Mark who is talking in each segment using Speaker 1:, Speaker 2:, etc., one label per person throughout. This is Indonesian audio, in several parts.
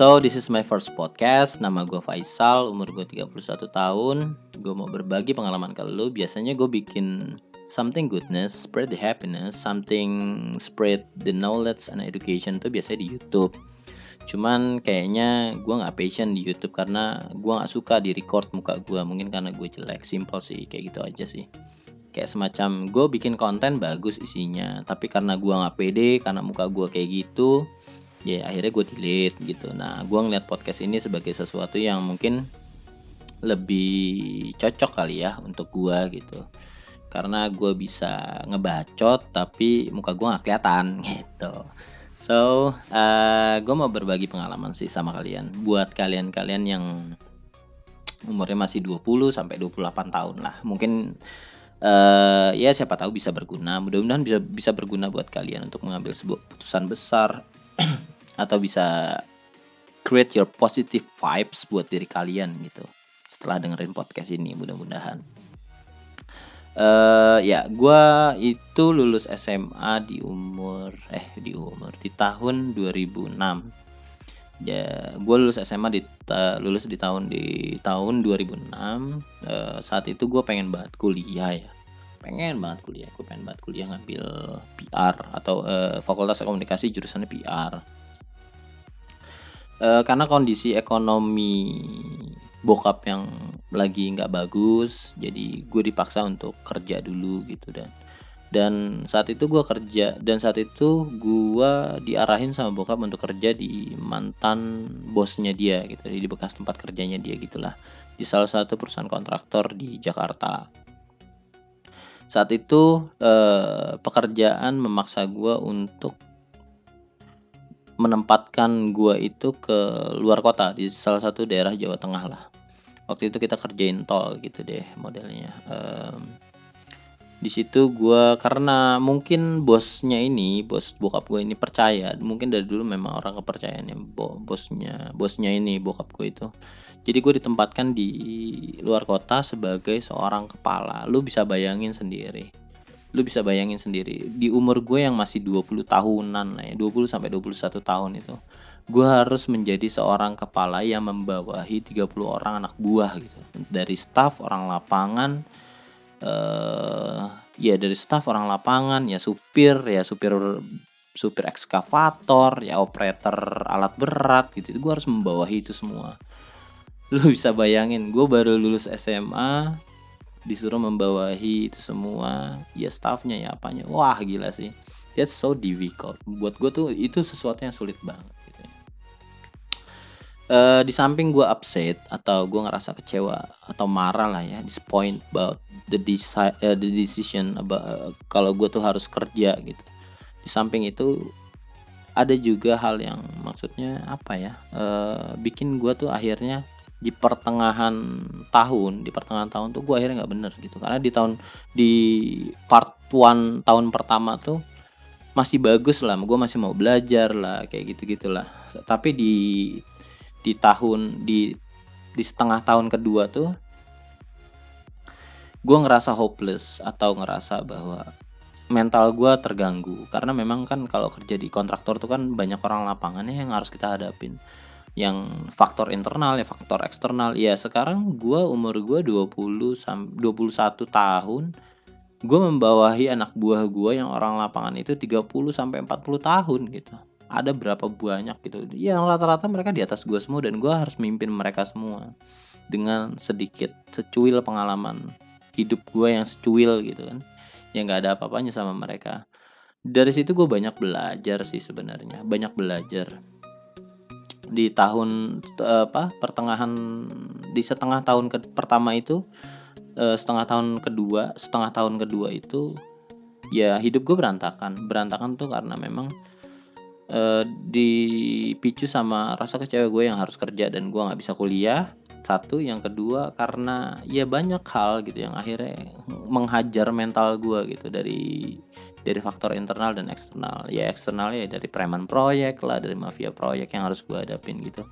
Speaker 1: So, this is my first podcast. Nama gue Faisal, umur gue 31 tahun. Gue mau berbagi pengalaman ke lu. Biasanya gue bikin something goodness, spread the happiness, something spread the knowledge and education tuh biasanya di YouTube. Cuman kayaknya gue nggak passion di YouTube karena gue nggak suka di record muka gue. Mungkin karena gue jelek, simple sih, kayak gitu aja sih. Kayak semacam gue bikin konten bagus isinya, tapi karena gue nggak pede, karena muka gue kayak gitu, ya akhirnya gue delete gitu. Nah gue ngeliat podcast ini sebagai sesuatu yang mungkin lebih cocok kali ya untuk gue gitu. Karena gue bisa ngebacot tapi muka gue nggak kelihatan gitu. So uh, gue mau berbagi pengalaman sih sama kalian. Buat kalian-kalian yang umurnya masih 20 sampai 28 tahun lah. Mungkin uh, ya siapa tahu bisa berguna. Mudah-mudahan bisa bisa berguna buat kalian untuk mengambil sebuah keputusan besar atau bisa create your positive vibes buat diri kalian gitu. Setelah dengerin podcast ini mudah-mudahan. Uh, ya gue itu lulus SMA di umur eh di umur di tahun 2006 ya gue lulus SMA di lulus di tahun di tahun 2006 uh, saat itu gue pengen banget kuliah ya. Pengen banget kuliah gue pengen banget kuliah ngambil PR atau uh, fakultas komunikasi jurusannya PR uh, karena kondisi ekonomi bokap yang lagi nggak bagus jadi gue dipaksa untuk kerja dulu gitu dan dan saat itu gue kerja dan saat itu gue diarahin sama bokap untuk kerja di mantan bosnya dia gitu di bekas tempat kerjanya dia gitulah di salah satu perusahaan kontraktor di Jakarta. Saat itu eh, pekerjaan memaksa gue untuk menempatkan gua itu ke luar kota di salah satu daerah Jawa Tengah lah. Waktu itu kita kerjain tol gitu deh modelnya. Um, di situ gue karena mungkin bosnya ini bos bokap gue ini percaya mungkin dari dulu memang orang kepercayaannya bo, bosnya bosnya ini bokap gue itu. Jadi gue ditempatkan di luar kota sebagai seorang kepala. Lu bisa bayangin sendiri lu bisa bayangin sendiri di umur gue yang masih 20 tahunan lah ya 20 sampai 21 tahun itu gue harus menjadi seorang kepala yang membawahi 30 orang anak buah gitu. Dari staff orang lapangan eh ya dari staff orang lapangan ya supir ya supir supir ekskavator ya operator alat berat gitu gue harus membawahi itu semua. Lu bisa bayangin gue baru lulus SMA disuruh membawahi itu semua. Ya staffnya ya apanya. Wah gila sih. That's so difficult. Buat gue tuh itu sesuatu yang sulit banget gitu. Uh, di samping gue upset atau gue ngerasa kecewa atau marah lah ya disappoint about the, desi- uh, the decision about uh, kalau gue tuh harus kerja gitu. Di samping itu ada juga hal yang maksudnya apa ya uh, bikin gue tuh akhirnya di pertengahan tahun di pertengahan tahun tuh gue akhirnya nggak bener gitu. Karena di tahun di part one tahun pertama tuh masih bagus lah gue masih mau belajar lah kayak gitu gitulah tapi di di tahun di di setengah tahun kedua tuh gue ngerasa hopeless atau ngerasa bahwa mental gue terganggu. Karena memang kan kalau kerja di kontraktor tuh kan banyak orang lapangannya yang harus kita hadapin yang faktor internal ya faktor eksternal. Ya sekarang gue umur gue 20 sam 21 tahun gue membawahi anak buah gue yang orang lapangan itu 30 sampai 40 tahun gitu. Ada berapa banyak gitu. Ya rata-rata mereka di atas gue semua dan gue harus mimpin mereka semua dengan sedikit secuil pengalaman hidup gue yang secuil gitu kan. Yang nggak ada apa-apanya sama mereka. Dari situ gue banyak belajar sih sebenarnya banyak belajar di tahun apa pertengahan di setengah tahun ke pertama itu uh, setengah tahun kedua setengah tahun kedua itu ya hidup gue berantakan. Berantakan tuh karena memang uh, dipicu sama rasa kecewa gue yang harus kerja dan gue nggak bisa kuliah. Satu yang kedua karena ya banyak hal gitu yang akhirnya menghajar mental gue gitu dari dari faktor internal dan eksternal. Ya eksternalnya ya dari preman proyek lah dari mafia proyek yang harus gue hadapin gitu.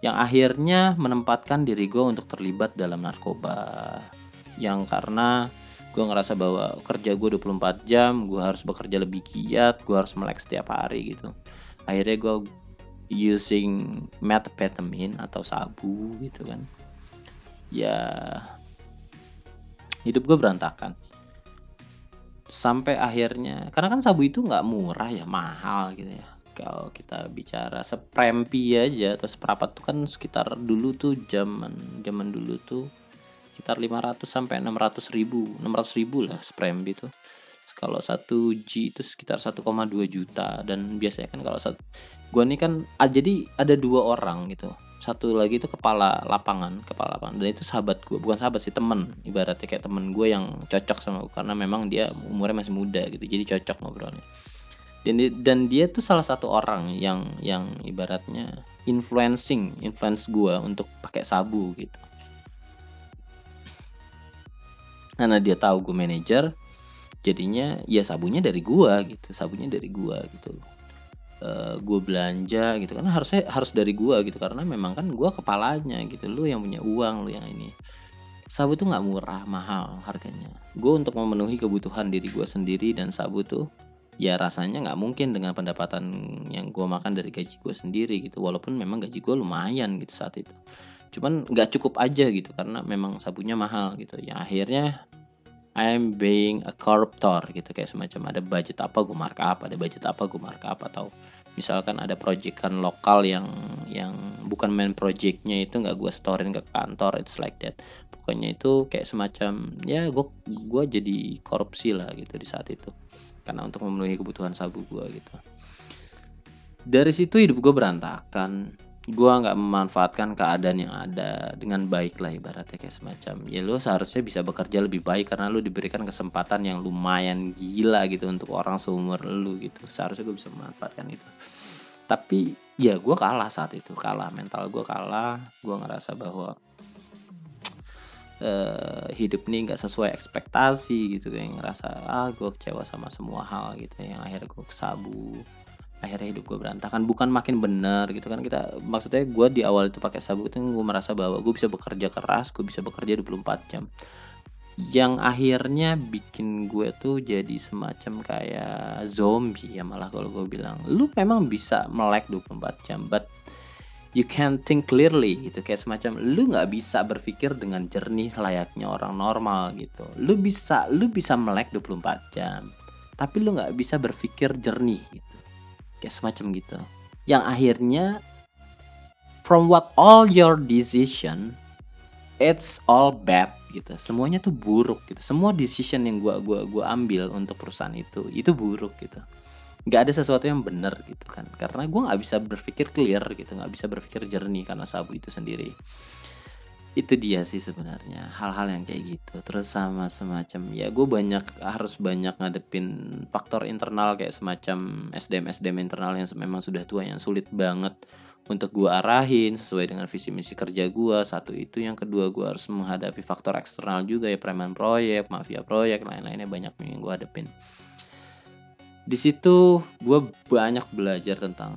Speaker 1: Yang akhirnya menempatkan diri gue untuk terlibat dalam narkoba. Yang karena gue ngerasa bahwa kerja gue 24 jam gue harus bekerja lebih giat gue harus melek setiap hari gitu. Akhirnya gue using methamphetamine atau sabu gitu kan. Ya hidup gue berantakan sampai akhirnya karena kan sabu itu nggak murah ya mahal gitu ya. Kalau kita bicara seprempi aja atau seperapat tuh kan sekitar dulu tuh zaman zaman dulu tuh sekitar 500 sampai 600 ribu 600 ribu lah seprempi tuh. Kalau satu G itu sekitar 1,2 juta dan biasanya kan kalau satu gua nih kan ah, jadi ada dua orang gitu satu lagi itu kepala lapangan kepala lapangan. Dan itu sahabat gue bukan sahabat sih temen. Ibaratnya kayak temen gue yang cocok sama gue karena memang dia umurnya masih muda gitu jadi cocok ngobrolnya. Dan dan dia tuh salah satu orang yang yang ibaratnya influencing influence gue untuk pakai sabu gitu. Karena dia tahu gue manajer jadinya ya sabunya dari gue gitu sabunya dari gue gitu eh, gue belanja gitu kan. Harusnya harus dari gue gitu. Karena memang kan gue kepalanya gitu. Lu yang punya uang lu yang ini. Sabu tuh nggak murah mahal harganya. Gue untuk memenuhi kebutuhan diri gue sendiri dan sabu tuh ya rasanya nggak mungkin dengan pendapatan yang gue makan dari gaji gue sendiri gitu. Walaupun memang gaji gue lumayan gitu saat itu. Cuman nggak cukup aja gitu. Karena memang sabunya mahal gitu. Ya akhirnya I'm being a corruptor gitu. Kayak semacam ada budget apa gue markup ada budget apa gue markup atau misalkan ada proyekan lokal yang yang bukan main projectnya itu nggak gue storein ke kantor it's like that. Pokoknya itu kayak semacam ya gue gue jadi korupsi lah gitu di saat itu. Karena untuk memenuhi kebutuhan sabu gue gitu. Dari situ hidup gue berantakan gue nggak memanfaatkan keadaan yang ada dengan baik lah ibaratnya kayak semacam. Ya lo seharusnya bisa bekerja lebih baik karena lo diberikan kesempatan yang lumayan gila gitu untuk orang seumur lo gitu. Seharusnya gue bisa memanfaatkan itu. Tapi ya gue kalah saat itu kalah. Mental gue kalah. Gue ngerasa bahwa uh, hidup ini nggak sesuai ekspektasi gitu. Kayak ngerasa ah gue kecewa sama semua hal gitu. Yang akhirnya gue kesabu akhirnya hidup gue berantakan. Bukan makin benar gitu kan. Kita maksudnya gue di awal itu pakai sabuk itu gue merasa bahwa gue bisa bekerja keras gue bisa bekerja 24 jam. Yang akhirnya bikin gue tuh jadi semacam kayak zombie ya malah kalau gue bilang. Lu memang bisa melek 24 jam but you can think clearly gitu. Kayak semacam lu nggak bisa berpikir dengan jernih layaknya orang normal gitu. Lu bisa lu bisa melek 24 jam tapi lu nggak bisa berpikir jernih gitu kayak semacam gitu. Yang akhirnya from what all your decision it's all bad gitu. Semuanya tuh buruk gitu. Semua decision yang gua gua gua ambil untuk perusahaan itu itu buruk gitu. Nggak ada sesuatu yang benar gitu kan. Karena gua nggak bisa berpikir clear gitu nggak bisa berpikir jernih karena sabu itu sendiri itu dia sih sebenarnya hal-hal yang kayak gitu. Terus sama semacam ya gue banyak harus banyak ngadepin faktor internal kayak semacam SDM SDM internal yang memang sudah tua yang sulit banget untuk gue arahin sesuai dengan visi misi kerja gue satu itu yang kedua gue harus menghadapi faktor eksternal juga ya preman proyek mafia proyek lain-lainnya banyak yang gue hadepin. Di situ gue banyak belajar tentang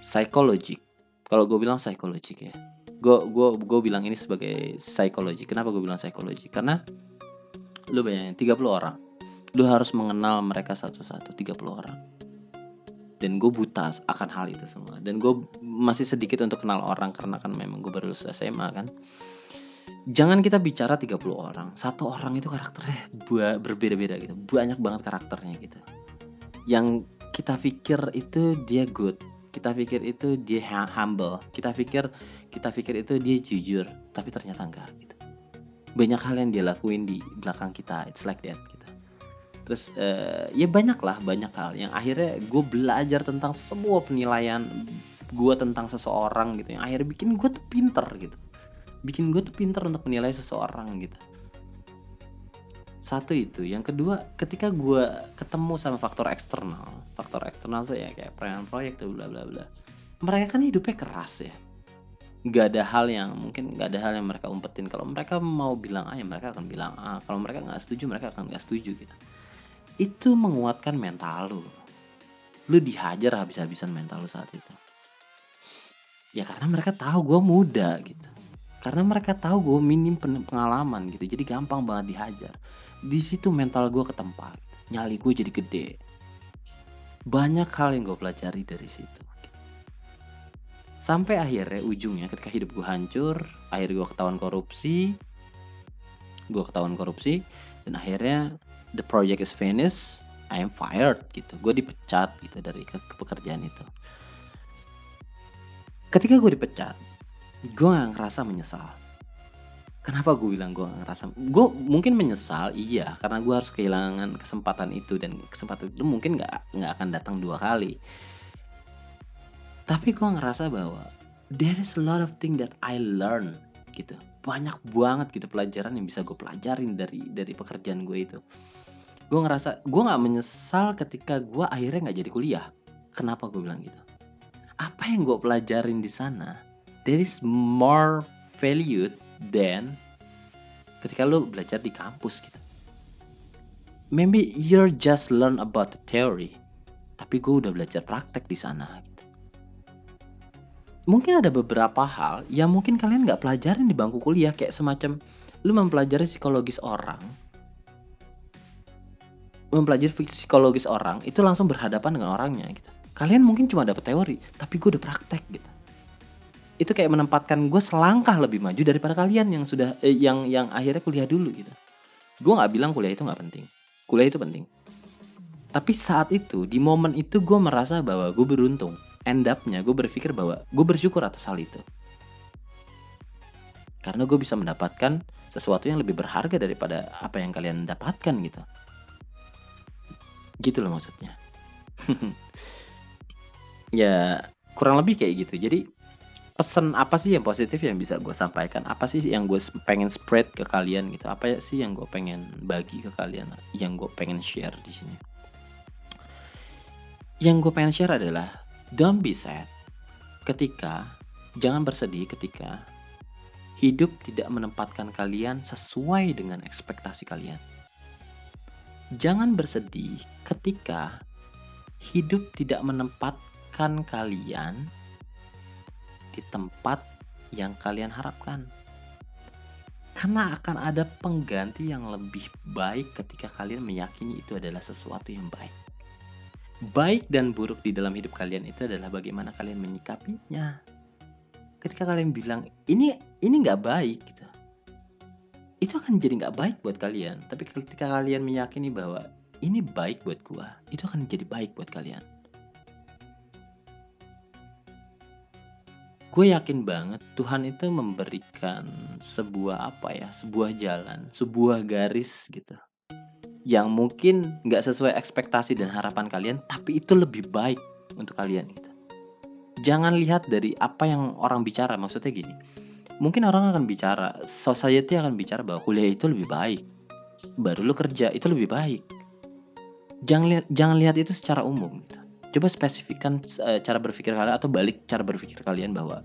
Speaker 1: psikologi kalau gue bilang psikologi ya gue gue gue bilang ini sebagai psikologi. Kenapa gue bilang psikologi? Karena lu bayangin 30 orang. Lu harus mengenal mereka satu-satu 30 orang. Dan gue buta akan hal itu semua. Dan gue masih sedikit untuk kenal orang karena kan memang gue baru lulus SMA kan. Jangan kita bicara 30 orang. Satu orang itu karakternya berbeda-beda gitu. Banyak banget karakternya gitu. Yang kita pikir itu dia good kita pikir itu dia humble. Kita pikir kita pikir itu dia jujur tapi ternyata enggak gitu. Banyak hal yang dia lakuin di belakang kita it's like that gitu. Terus uh, ya banyak lah banyak hal yang akhirnya gue belajar tentang semua penilaian gue tentang seseorang gitu. Yang akhirnya bikin gue tuh pinter gitu. Bikin gue tuh pinter untuk menilai seseorang gitu satu itu. Yang kedua ketika gue ketemu sama faktor eksternal faktor eksternal tuh ya kayak perayaan proyek tuh bla bla bla. Mereka kan hidupnya keras ya. Nggak ada hal yang mungkin nggak ada hal yang mereka umpetin. Kalau mereka mau bilang A ya mereka akan bilang A. Kalau mereka nggak setuju mereka akan nggak setuju gitu. Itu menguatkan mental lu. Lu dihajar habis-habisan mental lu saat itu. Ya karena mereka tahu gue muda gitu. Karena mereka tahu gue minim pengalaman gitu. Jadi gampang banget dihajar di situ mental gue ketempa nyali gue jadi gede. Banyak hal yang gue pelajari dari situ. Sampai akhirnya ujungnya ketika hidup gue hancur akhirnya gue ketahuan korupsi gue ketahuan korupsi dan akhirnya the project is finished I am fired gitu. Gue dipecat gitu dari ke, ke pekerjaan itu. Ketika gue dipecat gue gak ngerasa menyesal kenapa gue bilang gue ngerasa gue mungkin menyesal iya karena gue harus kehilangan kesempatan itu dan kesempatan itu mungkin nggak nggak akan datang dua kali. Tapi gue ngerasa bahwa there is a lot of thing that I learn gitu. Banyak banget gitu pelajaran yang bisa gue pelajarin dari dari pekerjaan gue itu. Gue ngerasa gue nggak menyesal ketika gue akhirnya nggak jadi kuliah. Kenapa gue bilang gitu? Apa yang gue pelajarin di sana there is more valued than ketika lo belajar di kampus gitu maybe you're just learn about the theory tapi gue udah belajar praktek di sana mungkin ada beberapa hal yang mungkin kalian nggak pelajarin di bangku kuliah kayak semacam lu mempelajari psikologis orang. Mempelajari psikologis orang itu langsung berhadapan dengan orangnya gitu. Kalian mungkin cuma dapat teori tapi gue udah praktek gitu itu kayak menempatkan gue selangkah lebih maju daripada kalian yang sudah eh, yang yang akhirnya kuliah dulu gitu gue nggak bilang kuliah itu nggak penting kuliah itu penting tapi saat itu di momen itu gue merasa bahwa gue beruntung end up-nya gue berpikir bahwa gue bersyukur atas hal itu. Karena gue bisa mendapatkan sesuatu yang lebih berharga daripada apa yang kalian dapatkan gitu. Gitu loh maksudnya. ya kurang lebih kayak gitu. Jadi pesan apa sih yang positif yang bisa gue sampaikan? Apa sih yang gue pengen spread ke kalian gitu? Apa sih yang gue pengen bagi ke kalian? Yang gue pengen share di sini? Yang gue pengen share adalah Don't be sad ketika, jangan bersedih ketika hidup tidak menempatkan kalian sesuai dengan ekspektasi kalian. Jangan bersedih ketika hidup tidak menempatkan kalian di tempat yang kalian harapkan. Karena akan ada pengganti yang lebih baik ketika kalian meyakini itu adalah sesuatu yang baik baik dan buruk di dalam hidup kalian itu adalah bagaimana kalian menyikapinya. Ketika kalian bilang ini ini nggak baik gitu, itu akan jadi nggak baik buat kalian. Tapi ketika kalian meyakini bahwa ini baik buat gua, itu akan jadi baik buat kalian. Gue yakin banget Tuhan itu memberikan sebuah apa ya, sebuah jalan, sebuah garis gitu yang mungkin nggak sesuai ekspektasi dan harapan kalian, tapi itu lebih baik untuk kalian gitu. Jangan lihat dari apa yang orang bicara, maksudnya gini. Mungkin orang akan bicara, society akan bicara bahwa kuliah itu lebih baik. Baru lu kerja itu lebih baik. Jangan lihat jangan lihat itu secara umum gitu. Coba spesifikkan uh, cara berpikir kalian atau balik cara berpikir kalian bahwa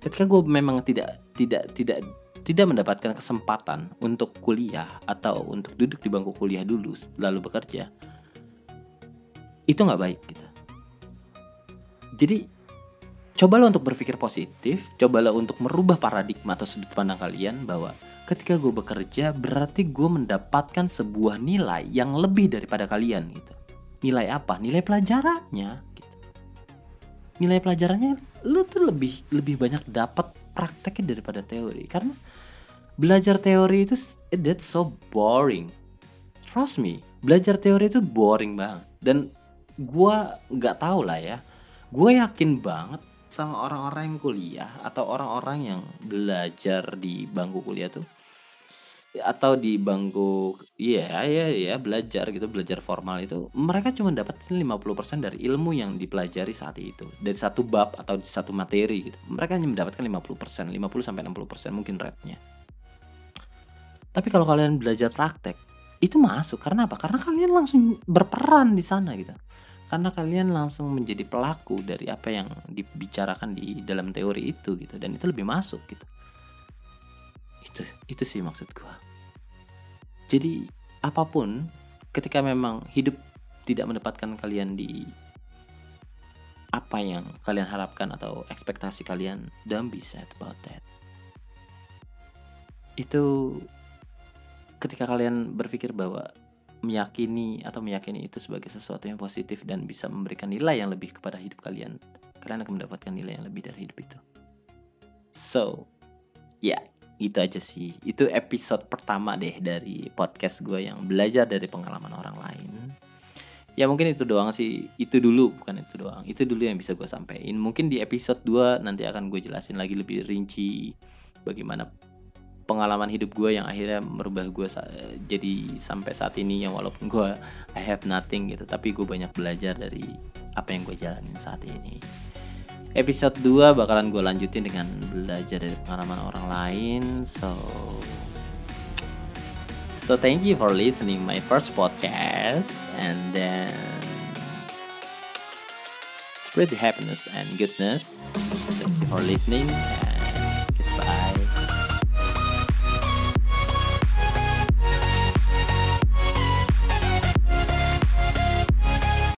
Speaker 1: ketika gue memang tidak tidak tidak tidak mendapatkan kesempatan untuk kuliah atau untuk duduk di bangku kuliah dulu lalu bekerja itu nggak baik gitu. Jadi cobalah untuk berpikir positif cobalah untuk merubah paradigma atau sudut pandang kalian bahwa ketika gue bekerja berarti gue mendapatkan sebuah nilai yang lebih daripada kalian gitu nilai apa? Nilai pelajarannya gitu. Nilai pelajarannya lu tuh lebih lebih banyak dapat prakteknya daripada teori. Karena belajar teori itu that's so boring. Trust me belajar teori itu boring banget. Dan gue nggak tahu lah ya. Gue yakin banget sama orang-orang yang kuliah atau orang-orang yang belajar di bangku kuliah tuh atau di bangku iya ya ya belajar gitu belajar formal itu mereka cuma dapetin 50% dari ilmu yang dipelajari saat itu. Dari satu bab atau satu materi gitu. Mereka hanya mendapatkan 50% 50 sampai 60% mungkin rate-nya. Tapi kalau kalian belajar praktek itu masuk. Karena apa? Karena kalian langsung berperan di sana gitu. Karena kalian langsung menjadi pelaku dari apa yang dibicarakan di dalam teori itu gitu. Dan itu lebih masuk gitu itu itu sih maksud gua. Jadi apa pun ketika memang hidup tidak mendapatkan kalian di apa yang kalian harapkan atau ekspektasi kalian don't be sad about that. Itu ketika kalian berpikir bahwa meyakini atau meyakini itu sebagai sesuatu yang positif dan bisa memberikan nilai yang lebih kepada hidup kalian kalian akan mendapatkan nilai yang lebih dari hidup itu. So yeah, itu aja sih. Itu episode pertama deh dari podcast gue yang belajar dari pengalaman orang lain. Ya mungkin itu doang sih. Itu dulu bukan itu doang. Itu dulu yang bisa gue sampaikan. Mungkin di episode 2 nanti akan gue jelasin lagi lebih rinci bagaimana pengalaman hidup gue yang akhirnya merubah gue jadi sampai saat ini yang walaupun gue I have nothing gitu. Tapi gue banyak belajar dari apa yang gue jalanin saat ini episode 2 bakalan gue lanjutin dengan belajar dari pengalaman orang lain so so thank you for listening my first podcast and then spread the happiness and goodness. Thank you for listening and